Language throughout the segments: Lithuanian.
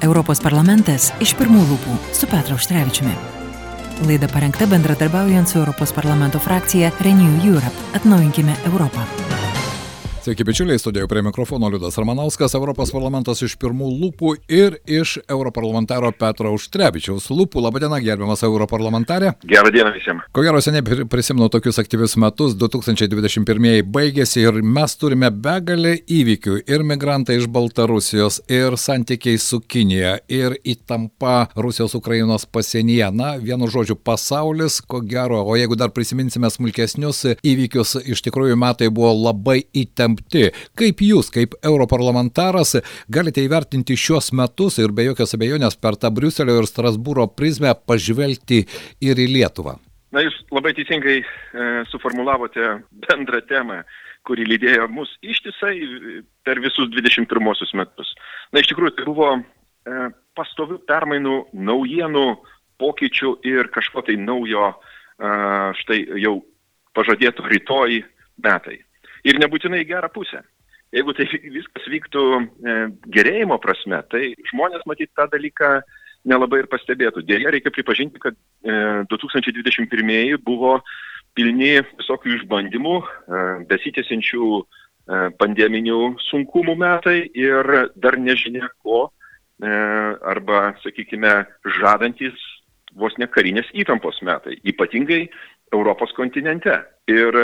Europos parlamentas iš pirmų lūpų su Petru Užtrevičiumi. Laida parengta bendradarbiaujant su Europos parlamento frakcija Renew Europe. Atnaujinkime Europą. Sveiki, bičiuliai, studijoje prie mikrofono Liudas Ramanauskas, Europos parlamentas iš pirmų lūpų ir iš europarlamentaro Petro Užtrebičiaus lūpų. Labadiena, gerbiamas europarlamentarė. Gerą dieną visiems. Ko gero, seniai prisimenu tokius aktyvius metus, 2021 baigėsi ir mes turime begalę įvykių. Ir migrantai iš Baltarusijos, ir santykiai su Kinija, ir įtampa Rusijos-Ukrainos pasienyje. Na, vienu žodžiu, pasaulis, ko gero, o jeigu dar prisiminsime smulkesnius įvykius, iš tikrųjų metai buvo labai įtempti įtempti. Kaip jūs, kaip europarlamentaras, galite įvertinti šios metus ir be jokios abejonės per tą Briuselio ir Strasbūro prizmę pažvelgti ir į Lietuvą? Na, jūs labai teisingai e, suformulavote bendrą temą kuri lydėjo mus ištisai per visus 21 metus. Na, iš tikrųjų, tai buvo e, pastovių permainų, naujienų, pokyčių ir kažko tai naujo, e, štai jau pažadėto rytoj metai ir nebūtinai į gerą pusę. Jeigu tai viskas vyktų e, gerėjimo prasme, tai žmonės matyt tą dalyką nelabai ir pastebėtų. Dėja, reikia pripažinti, kad e, 2021 buvo pilni visokių išbandymų, e, besitėsiančių e, pandeminių sunkumų metai ir dar nežinia ko, e, arba, sakykime, žadantis vos ne karinės įtampos metai, ypatingai Europos kontinente. Ir,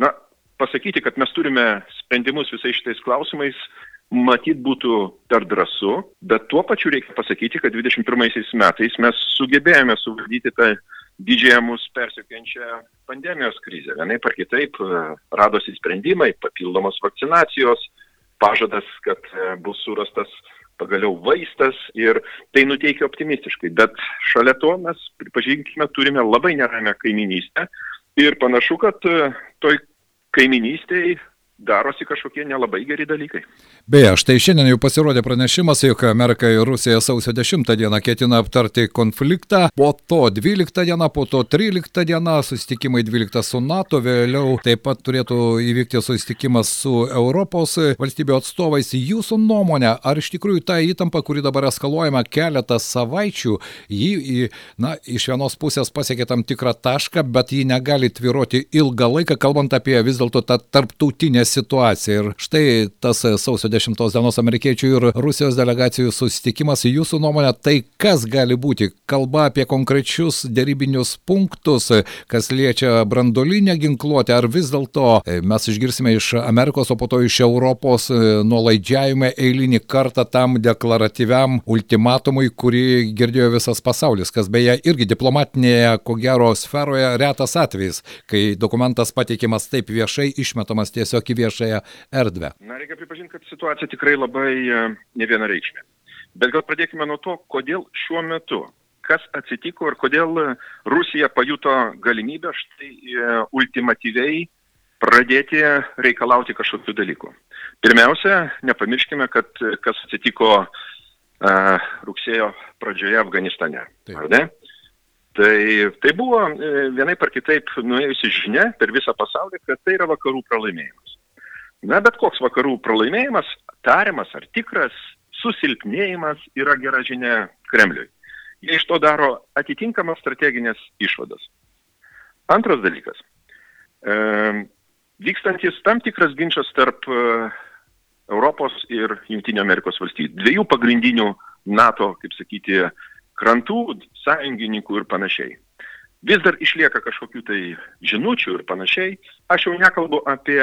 na, pasakyti, kad mes turime sprendimus visais šitais klausimais, matyt būtų per drąsu, bet tuo pačiu reikia pasakyti, kad 21 metais mes sugebėjome suvaldyti tą didžiąją mus persikėjančią pandemijos krizę. Vienai par kitaip e, radosi sprendimai, papildomos vakcinacijos, pažadas, kad e, bus surastas pagaliau vaistas ir tai nuteikia optimistiškai. Bet šalia to mes, pripažinkime, turime labai neramę kaiminystę ir panašu, kad e, toj kaiminystėj darosi kažkokie nelabai geri dalykai. Beje, štai šiandien jau pasirodė pranešimas, jog Amerika ir Rusija sausio 10 dieną ketina aptarti konfliktą, po to 12 dieną, po to 13 dieną, susitikimai 12 su NATO, vėliau taip pat turėtų įvykti susitikimas su Europos valstybių atstovais. Jūsų nuomonė, ar iš tikrųjų ta įtampa, kuri dabar eskaluojama keletą savaičių, ji, na, iš vienos pusės pasiekė tam tikrą tašką, bet ji negali tviroti ilgą laiką, kalbant apie vis dėlto tą tarptautinę situaciją. Ir štai tas sausio 10 dienos amerikiečių ir Rusijos delegacijų susitikimas, jūsų nuomonė, tai kas gali būti? Kalba apie konkrečius dėrybinius punktus, kas liečia brandolinę ginkluotę, ar vis dėlto e, mes išgirsime iš Amerikos, o po to iš Europos e, nuolaidžiavime eilinį kartą tam deklaratyviam ultimatumui, kurį girdėjo visas pasaulis, kas beje irgi diplomatinėje, ko gero, sferoje retas atvejis, kai dokumentas pateikiamas taip viešai, išmetamas tiesiog į viešąją erdvę. Na, reikia pripažinti, kad situacija tikrai labai e, nevienareikšmė. Bet gal pradėkime nuo to, kodėl šiuo metu, kas atsitiko ir kodėl Rusija pajuto galimybę štai e, ultimatyviai pradėti reikalauti kažkokių dalykų. Pirmiausia, nepamirškime, kad kas atsitiko uh, rugsėjo pradžioje Afganistane. Tai, tai buvo vienai par kitaip nuėjusi žinia per visą pasaulį, kad tai yra vakarų pralaimėjimas. Na, bet koks vakarų pralaimėjimas, tariamas ar tikras, susilpnėjimas yra gera žinia Kremliui. Jie iš to daro atitinkamas strateginės išvadas. Antras dalykas. E, vykstantis tam tikras ginčas tarp e, Europos ir Junktinio Amerikos valstybių. Dviejų pagrindinių NATO, kaip sakyti, krantų, sąjungininkų ir panašiai. Vis dar išlieka kažkokių tai žinučių ir panašiai. Aš jau nekalbu apie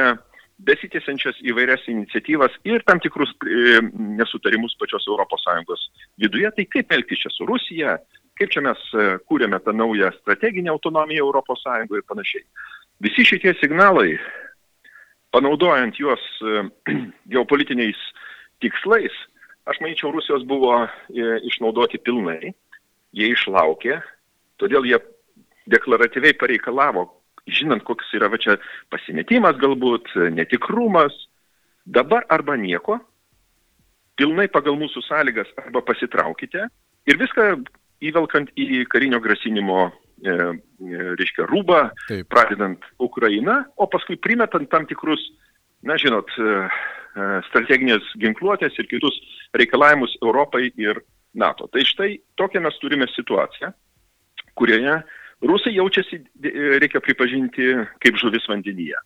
besitėsiančias įvairias iniciatyvas ir tam tikrus e, nesutarimus pačios ES viduje, tai kaip elgtis čia su Rusija, kaip čia mes e, kūrėme tą naują strateginę autonomiją ES ir panašiai. Visi šitie signalai, panaudojant juos e, geopolitiniais tikslais, aš manyčiau, Rusijos buvo išnaudoti pilnai, jie išlaukė, todėl jie deklaratyviai pareikalavo žinant, koks yra va čia pasimetimas galbūt, netikrumas, dabar arba nieko, pilnai pagal mūsų sąlygas arba pasitraukite ir viską įvelkant į karinio grasinimo, e, e, reiškia, rūbą, Taip. pradedant Ukrainą, o paskui primetant tam tikrus, na žinot, e, e strateginės ginkluotės ir kitus reikalavimus Europai ir NATO. Tai štai tokią mes turime situaciją, kurioje rusai jaučiasi, reikia pripažinti, kaip žuvis vandenyje.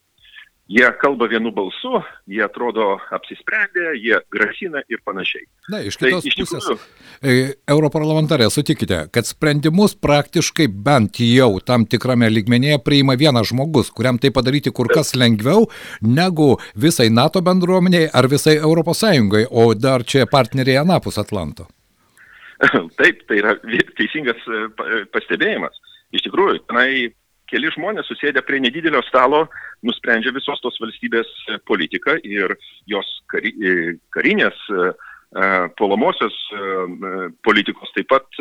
Jie kalba vienu balsu, jie atrodo apsisprendę, jie grasina ir panašiai. Na, iš kitos tai, pusės, tikrųjų, e, europarlamentarė, sutikite, kad sprendimus praktiškai bent jau tam tikrame lygmenėje priima vienas žmogus, kuriam tai padaryti kur kas lengviau negu visai NATO bendruomeniai ar visai ES, o dar čia partneriai Anapus Atlanto. Taip, tai yra teisingas e, pastebėjimas. Iš tikrųjų, tenai keli žmonės susėdę prie nedidelio stalo nusprendžia visos tos valstybės e, politiką ir jos kari, e, karinės e, puolamosios politikos taip pat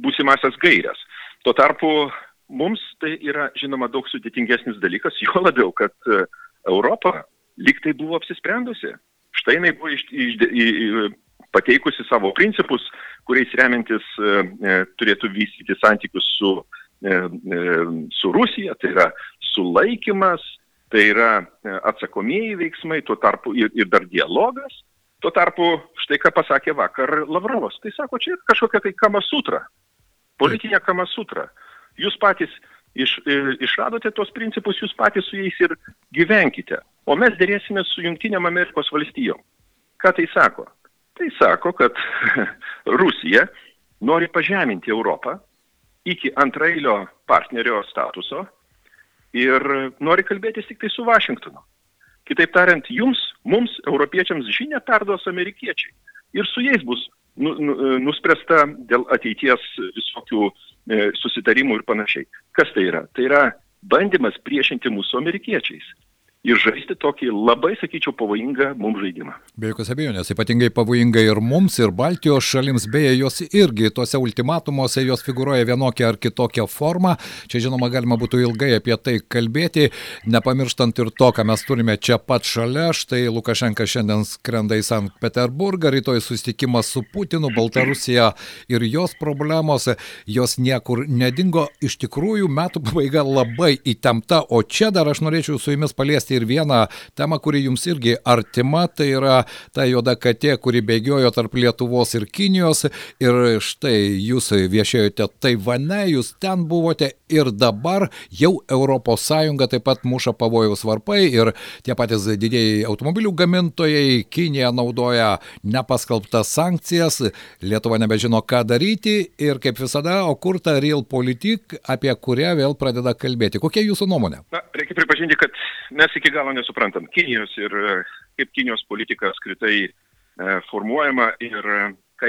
būsimasias gairias. Tuo tarpu mums tai yra žinoma daug sudėtingesnis dalykas, jo labiau, kad Europa lyg tai buvo apsisprendusi. Štai jinai buvo iš, iš, iš, pateikusi savo principus, kuriais remiantis e, turėtų vystyti santykius su E, e, su Rusija, tai yra sulaikimas, tai yra e, atsakomieji veiksmai, tuo tarpu ir, ir dar dialogas. Tuo tarpu, štai ką pasakė vakar Lavrovas, tai sako, čia yra kažkokia tai kama sutra, politinė kama sutra. Jūs patys iš, išradote tos principus, jūs patys su jais ir gyvenkite. O mes dėrėsime su Junktinėm Amerikos valstijom. Ką tai sako? Tai sako, kad Rusija nori pažeminti Europą, iki antrailio partnerio statuso ir nori kalbėtis tik tai su Vašingtonu. Kitaip tariant, jums, mums, europiečiams žinia perduos amerikiečiai. Ir su jais bus nu, nu, nuspręsta dėl ateities visokių e, susitarimų ir panašiai. Kas tai yra? Tai yra bandymas priešinti mūsų amerikiečiais ir žaisti tokį labai, sakyčiau, pavojingą mums žaidimą. Be jokios abejonės, ypatingai pavojinga ir mums, ir Baltijos šalims, beje, jos irgi tuose ultimatumuose jos figuruoja vienokia ar kitokia forma. Čia, žinoma, galima būtų ilgai apie tai kalbėti, nepamirštant ir to, ką mes turime čia pat šalia. Štai Lukašenka šiandien skrenda į Sankt Peterburgą, rytoj susitikimas su Putinu, Baltarusija ir jos problemos, jos niekur nedingo. Iš tikrųjų, metų pabaiga labai įtempta, o čia dar aš norėčiau su jumis paliesti paliesti ir vieną temą, kuri jums irgi artima, tai yra ta juoda katė, kuri bėgiojo tarp Lietuvos ir Kinijos. Ir štai jūs viešėjote Taivane, jūs ten buvote ir dabar jau ES taip pat muša pavojaus varpai ir tie patys didėjai automobilių gamintojai, Kinija naudoja nepaskelbtas sankcijas, Lietuva nebežino, ką daryti ir kaip visada, o kur ta real politik, apie kurią vėl pradeda kalbėti. Kokia jūsų nuomonė? Na, reikia pripažinti, kad mes iki galo nesuprantam Kinijos ir e, kaip Kinijos politika apskritai e, formuojama ir e,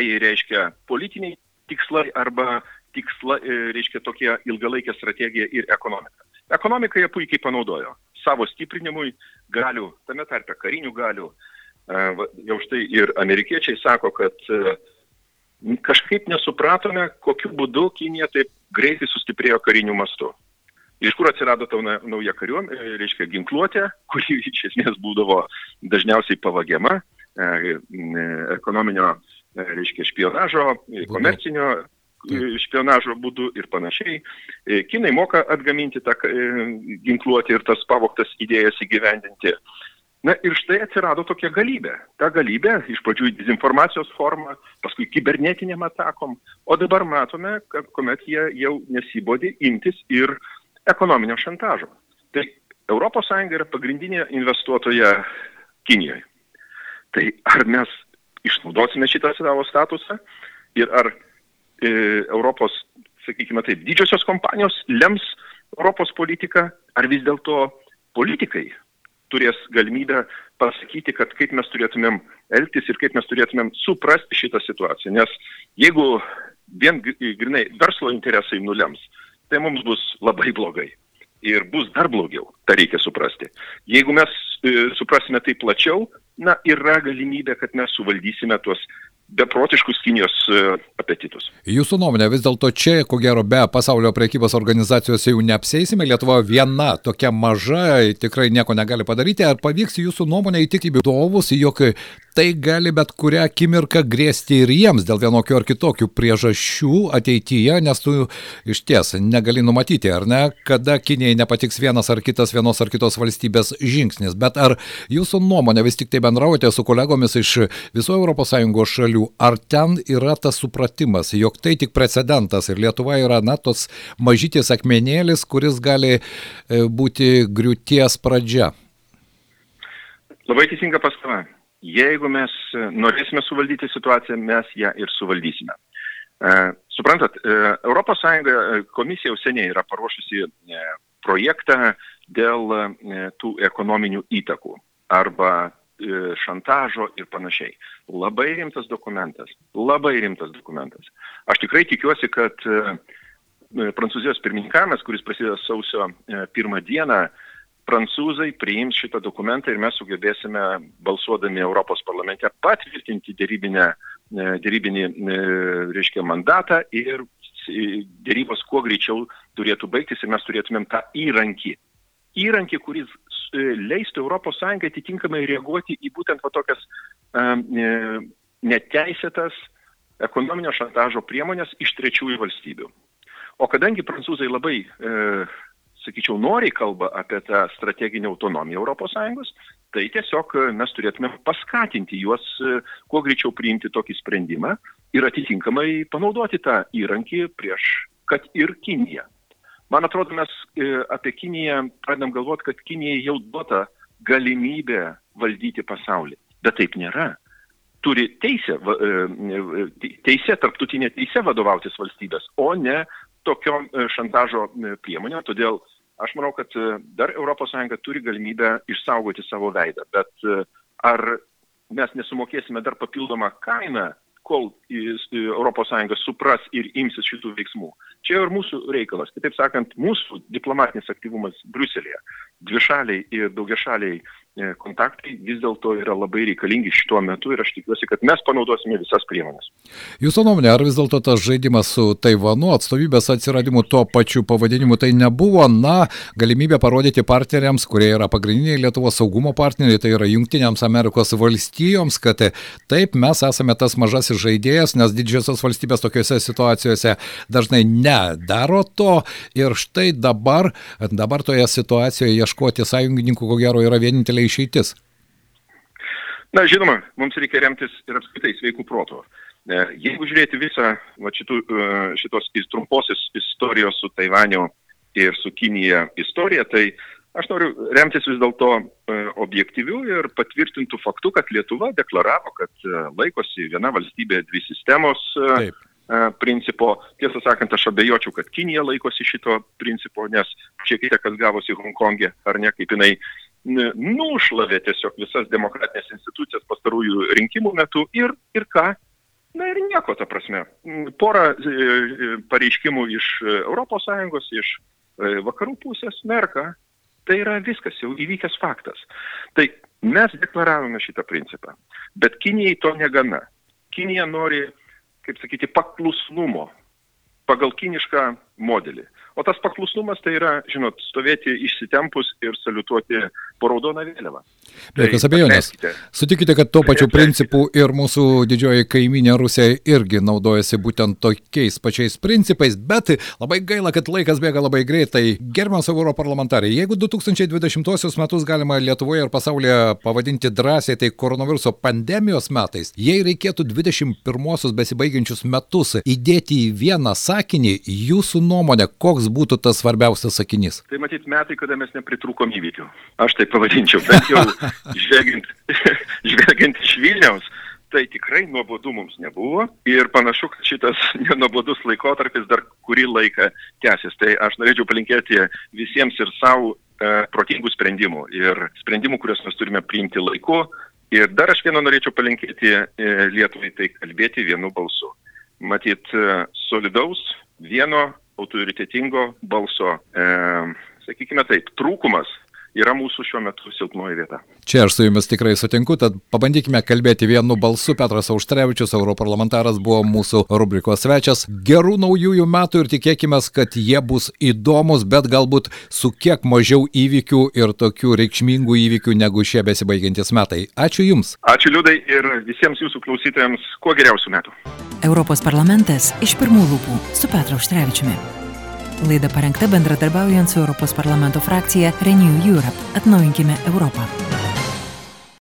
jie reiškia politiniai tikslai arba tiksla, reiškia tokia ilgalaikė strategija ir ekonomika. Ekonomiką jie puikiai panaudojo savo stiprinimui galių, tame tarpe karinių galių. Jau štai ir amerikiečiai sako, kad kažkaip nesupratome, kokiu būdu Kinija taip greitai sustiprėjo kariniu mastu iš kur atsirado ta nauja kariuomenė, e, reiškia ginkluotė, kuri iš esmės būdavo dažniausiai pavagiama e, e, ekonominio, reiškia, špionažo, komercinio špionažo būdu ir panašiai. Kinai moka atgaminti tą ginkluotę ir tas pavoktas idėjas įgyvendinti. Na ir štai atsirado tokia galybė. Ta galybė iš pradžių dezinformacijos formą, paskui kibernetiniam atakom, o dabar matome, kad kuomet jie jau nesibodė imtis ir uh, ekonominio šantažo. Tai ES yra pagrindinė investuotoja Kinijoje. Tai ar mes išnaudosime šitą savo statusą ir ar e, Europos, sakykime taip, didžiosios kompanijos lems Europos politiką, ar vis dėlto politikai turės galimybę pasakyti, kad kaip mes turėtumėm elgtis ir kaip mes turėtumėm suprasti šitą situaciją. Nes jeigu vien grinai verslo interesai nulems, tai mums bus labai blogai. Ir bus dar blogiau, tą reikia suprasti. Jeigu mes e, suprasime tai plačiau, na, yra galimybė, kad mes suvaldysime tuos beprotiškus Kinijos e, apetitus. Jūsų nuomonė, vis dėlto čia, ko gero, be pasaulio prekybos organizacijos jau neapsėsime, Lietuva viena tokia maža, tikrai nieko negali padaryti. Ar pavyks jūsų nuomonė įtikinti vadovus, jog tai gali bet kurią akimirką grėsti ir jiems dėl vienokio ar kitokių priežasčių ateityje, nes tu iš ties negali numatyti, ar ne, kada Kinijai nepatiks vienas ar kitas vienos ar kitos valstybės žingsnis. Bet ar jūsų nuomonė vis tik tai bendraujate su kolegomis iš visų ES šalių, ar ten yra tas supratimas, jog tai tik precedentas ir Lietuva yra, na, tos mažytis akmenėlis, kuris gali e, būti griūties pradžia? Labai teisinga pastaba. Jeigu mes e, norėsime suvaldyti situaciją, mes ją ir suvaldysime. E, suprantat, ES komisija jau seniai yra paruošusi projektą dėl tų ekonominių įtakų arba šantažo ir panašiai. Labai rimtas dokumentas, labai rimtas dokumentas. Aš tikrai tikiuosi, kad Prancūzijos pirmininkavimas, kuris prasideda sausio pirmą dieną, prancūzai priims šitą dokumentą ir mes sugebėsime balsuodami Europos parlamente patvirtinti dėrybinę, e, dėrybinį, e, reiškia, mandatą ir dėrybos kuo greičiau turėtų baigtis ir mes turėtumėm tą įrankį. Įrankį, kuris e, leistų ES atitinkamai reaguoti į būtent va tokias neteisėtas ekonominio šantažo priemonės iš trečiųjų valstybių. O kadangi prancūzai labai e, sakyčiau, noriai kalba apie tą strateginę autonomiją ES, tai tiesiog e, mes turėtume paskatinti juos e, kuo greičiau priimti tokį sprendimą ir atitinkamai panaudoti tą įrankį prieš, kad ir Kiniją. Man atrodo, mes e, apie Kiniją pradedam galvoti, kad Kinijai jau duota galimybė valdyti pasaulį. Bet taip nėra. Turi teisę, teisė, tarptautinė teisė vadovautis valstybės, o ne tokiom šantažo priemonė. Todėl Aš manau, kad e, dar ES turi galimybę išsaugoti savo veidą, bet e, ar mes nesumokėsime dar papildomą kainą, kol ES supras ir imsis šitų veiksmų. Čia ir mūsų reikalas. Kitaip sakant, mūsų diplomatinis aktyvumas Bruselėje, dvišaliai ir daugiašaliai kontaktai vis dėlto yra labai reikalingi šituo metu ir aš tikiuosi, kad mes panaudosime visas priemonės. Jūsų nuomonė, ar vis dėlto tas žaidimas su Taivanu atstovybės atsiradimu tuo pačiu pavadinimu tai nebuvo, na, galimybė parodyti partneriams, kurie yra pagrindiniai Lietuvos saugumo partneriai, tai yra Junktinėms Amerikos valstijoms, kad taip mes esame tas mažasis žaidėjas, nes didžiosios valstybės tokiuose situacijose dažnai nedaro to ir štai dabar, dabar toje situacijoje ieškoti sąjungininkų ko gero yra vienintelė vienintelė išeitis? Na, žinoma, mums reikia remtis ir apskritai sveikų protų. E, jeigu žiūrėti visą va, šitų, e, šitos trumposios istorijos su Taivaniu ir su Kinija istoriją, tai aš noriu remtis vis dėlto e, objektyvių ir patvirtintų faktų, kad Lietuva deklaravo, kad laikosi viena valstybė, dvi sistemos Taip. principo. Tiesą sakant, aš abejočiau, kad Kinija laikosi šito principo, nes žiūrėkite, kas gavosi Hongkongė, ar ne, kaip jinai nušlavė tiesiog visas demokratinės institucijas pastarųjų rinkimų metu ir, ir ką? Na ir nieko, ta prasme. Porą e, e, pareiškimų iš ES, iš e, vakarų pusės, merka. Tai yra viskas jau įvykęs faktas. Tai mes deklaravome šitą principą. Bet Kinijai to negana. Kinija nori, kaip sakyti, paklusnumo pagal kinišką modelį. O tas paklusnumas tai yra, žinot, stovėti išsitempus ir saliutuoti po raudoną vėliavą. Be jokios tai abejonės. Sutikite, kad tuo pačiu principu ir mūsų didžioji kaiminė Rusija irgi naudojasi būtent tokiais pačiais principais, bet labai gaila, kad laikas bėga labai greitai. Gerbiamas europarlamentarai, jeigu 2020 metus galima Lietuvoje ir pasaulyje pavadinti drąsiai, tai koronaviruso pandemijos metais, jei reikėtų 21 besibaigiančius metus įdėti į vieną sakinį, jūsų nuomonė, koks būtų tas svarbiausias sakinys? Tai matyt metai, kada mes nepritrūkom įvykių. Aš tai pavadinčiau, bet jau žvelgiant, žvelgiant iš Vilniaus, tai tikrai nuobodu mums nebuvo ir panašu, kad šitas nenuobodus laikotarpis dar kurį laiką tęsis. Tai aš norėčiau palinkėti visiems ir savo e, protingų sprendimų ir sprendimų, kuriuos mes turime priimti laiku. Ir dar aš vieną norėčiau palinkėti e, Lietuvai, tai kalbėti vienu balsu. Matyt, e, solidaus, vieno autoritetingo balso, e, sakykime taip, trūkumas yra mūsų šiuo metu silpnoji vieta. Čia aš su jumis tikrai sutinku, tad pabandykime kalbėti vienu balsu. Petras Auštrevičius, europarlamentaras, buvo mūsų rubrikos svečias. Gerų naujųjų metų ir tikėkime, kad jie bus įdomus, bet galbūt su kiek mažiau įvykių ir tokių reikšmingų įvykių negu šie besibaigiantis metai. Ačiū Jums. Ačiū Liudai ir visiems jūsų klausytojams kuo geriausių metų. Europos parlamentas iš pirmų lūpų su Petru Auštrevičiumi. Laida parengta bendradarbiaujant su Europos parlamento frakcija Renew Europe. Atnaujinkime Europą.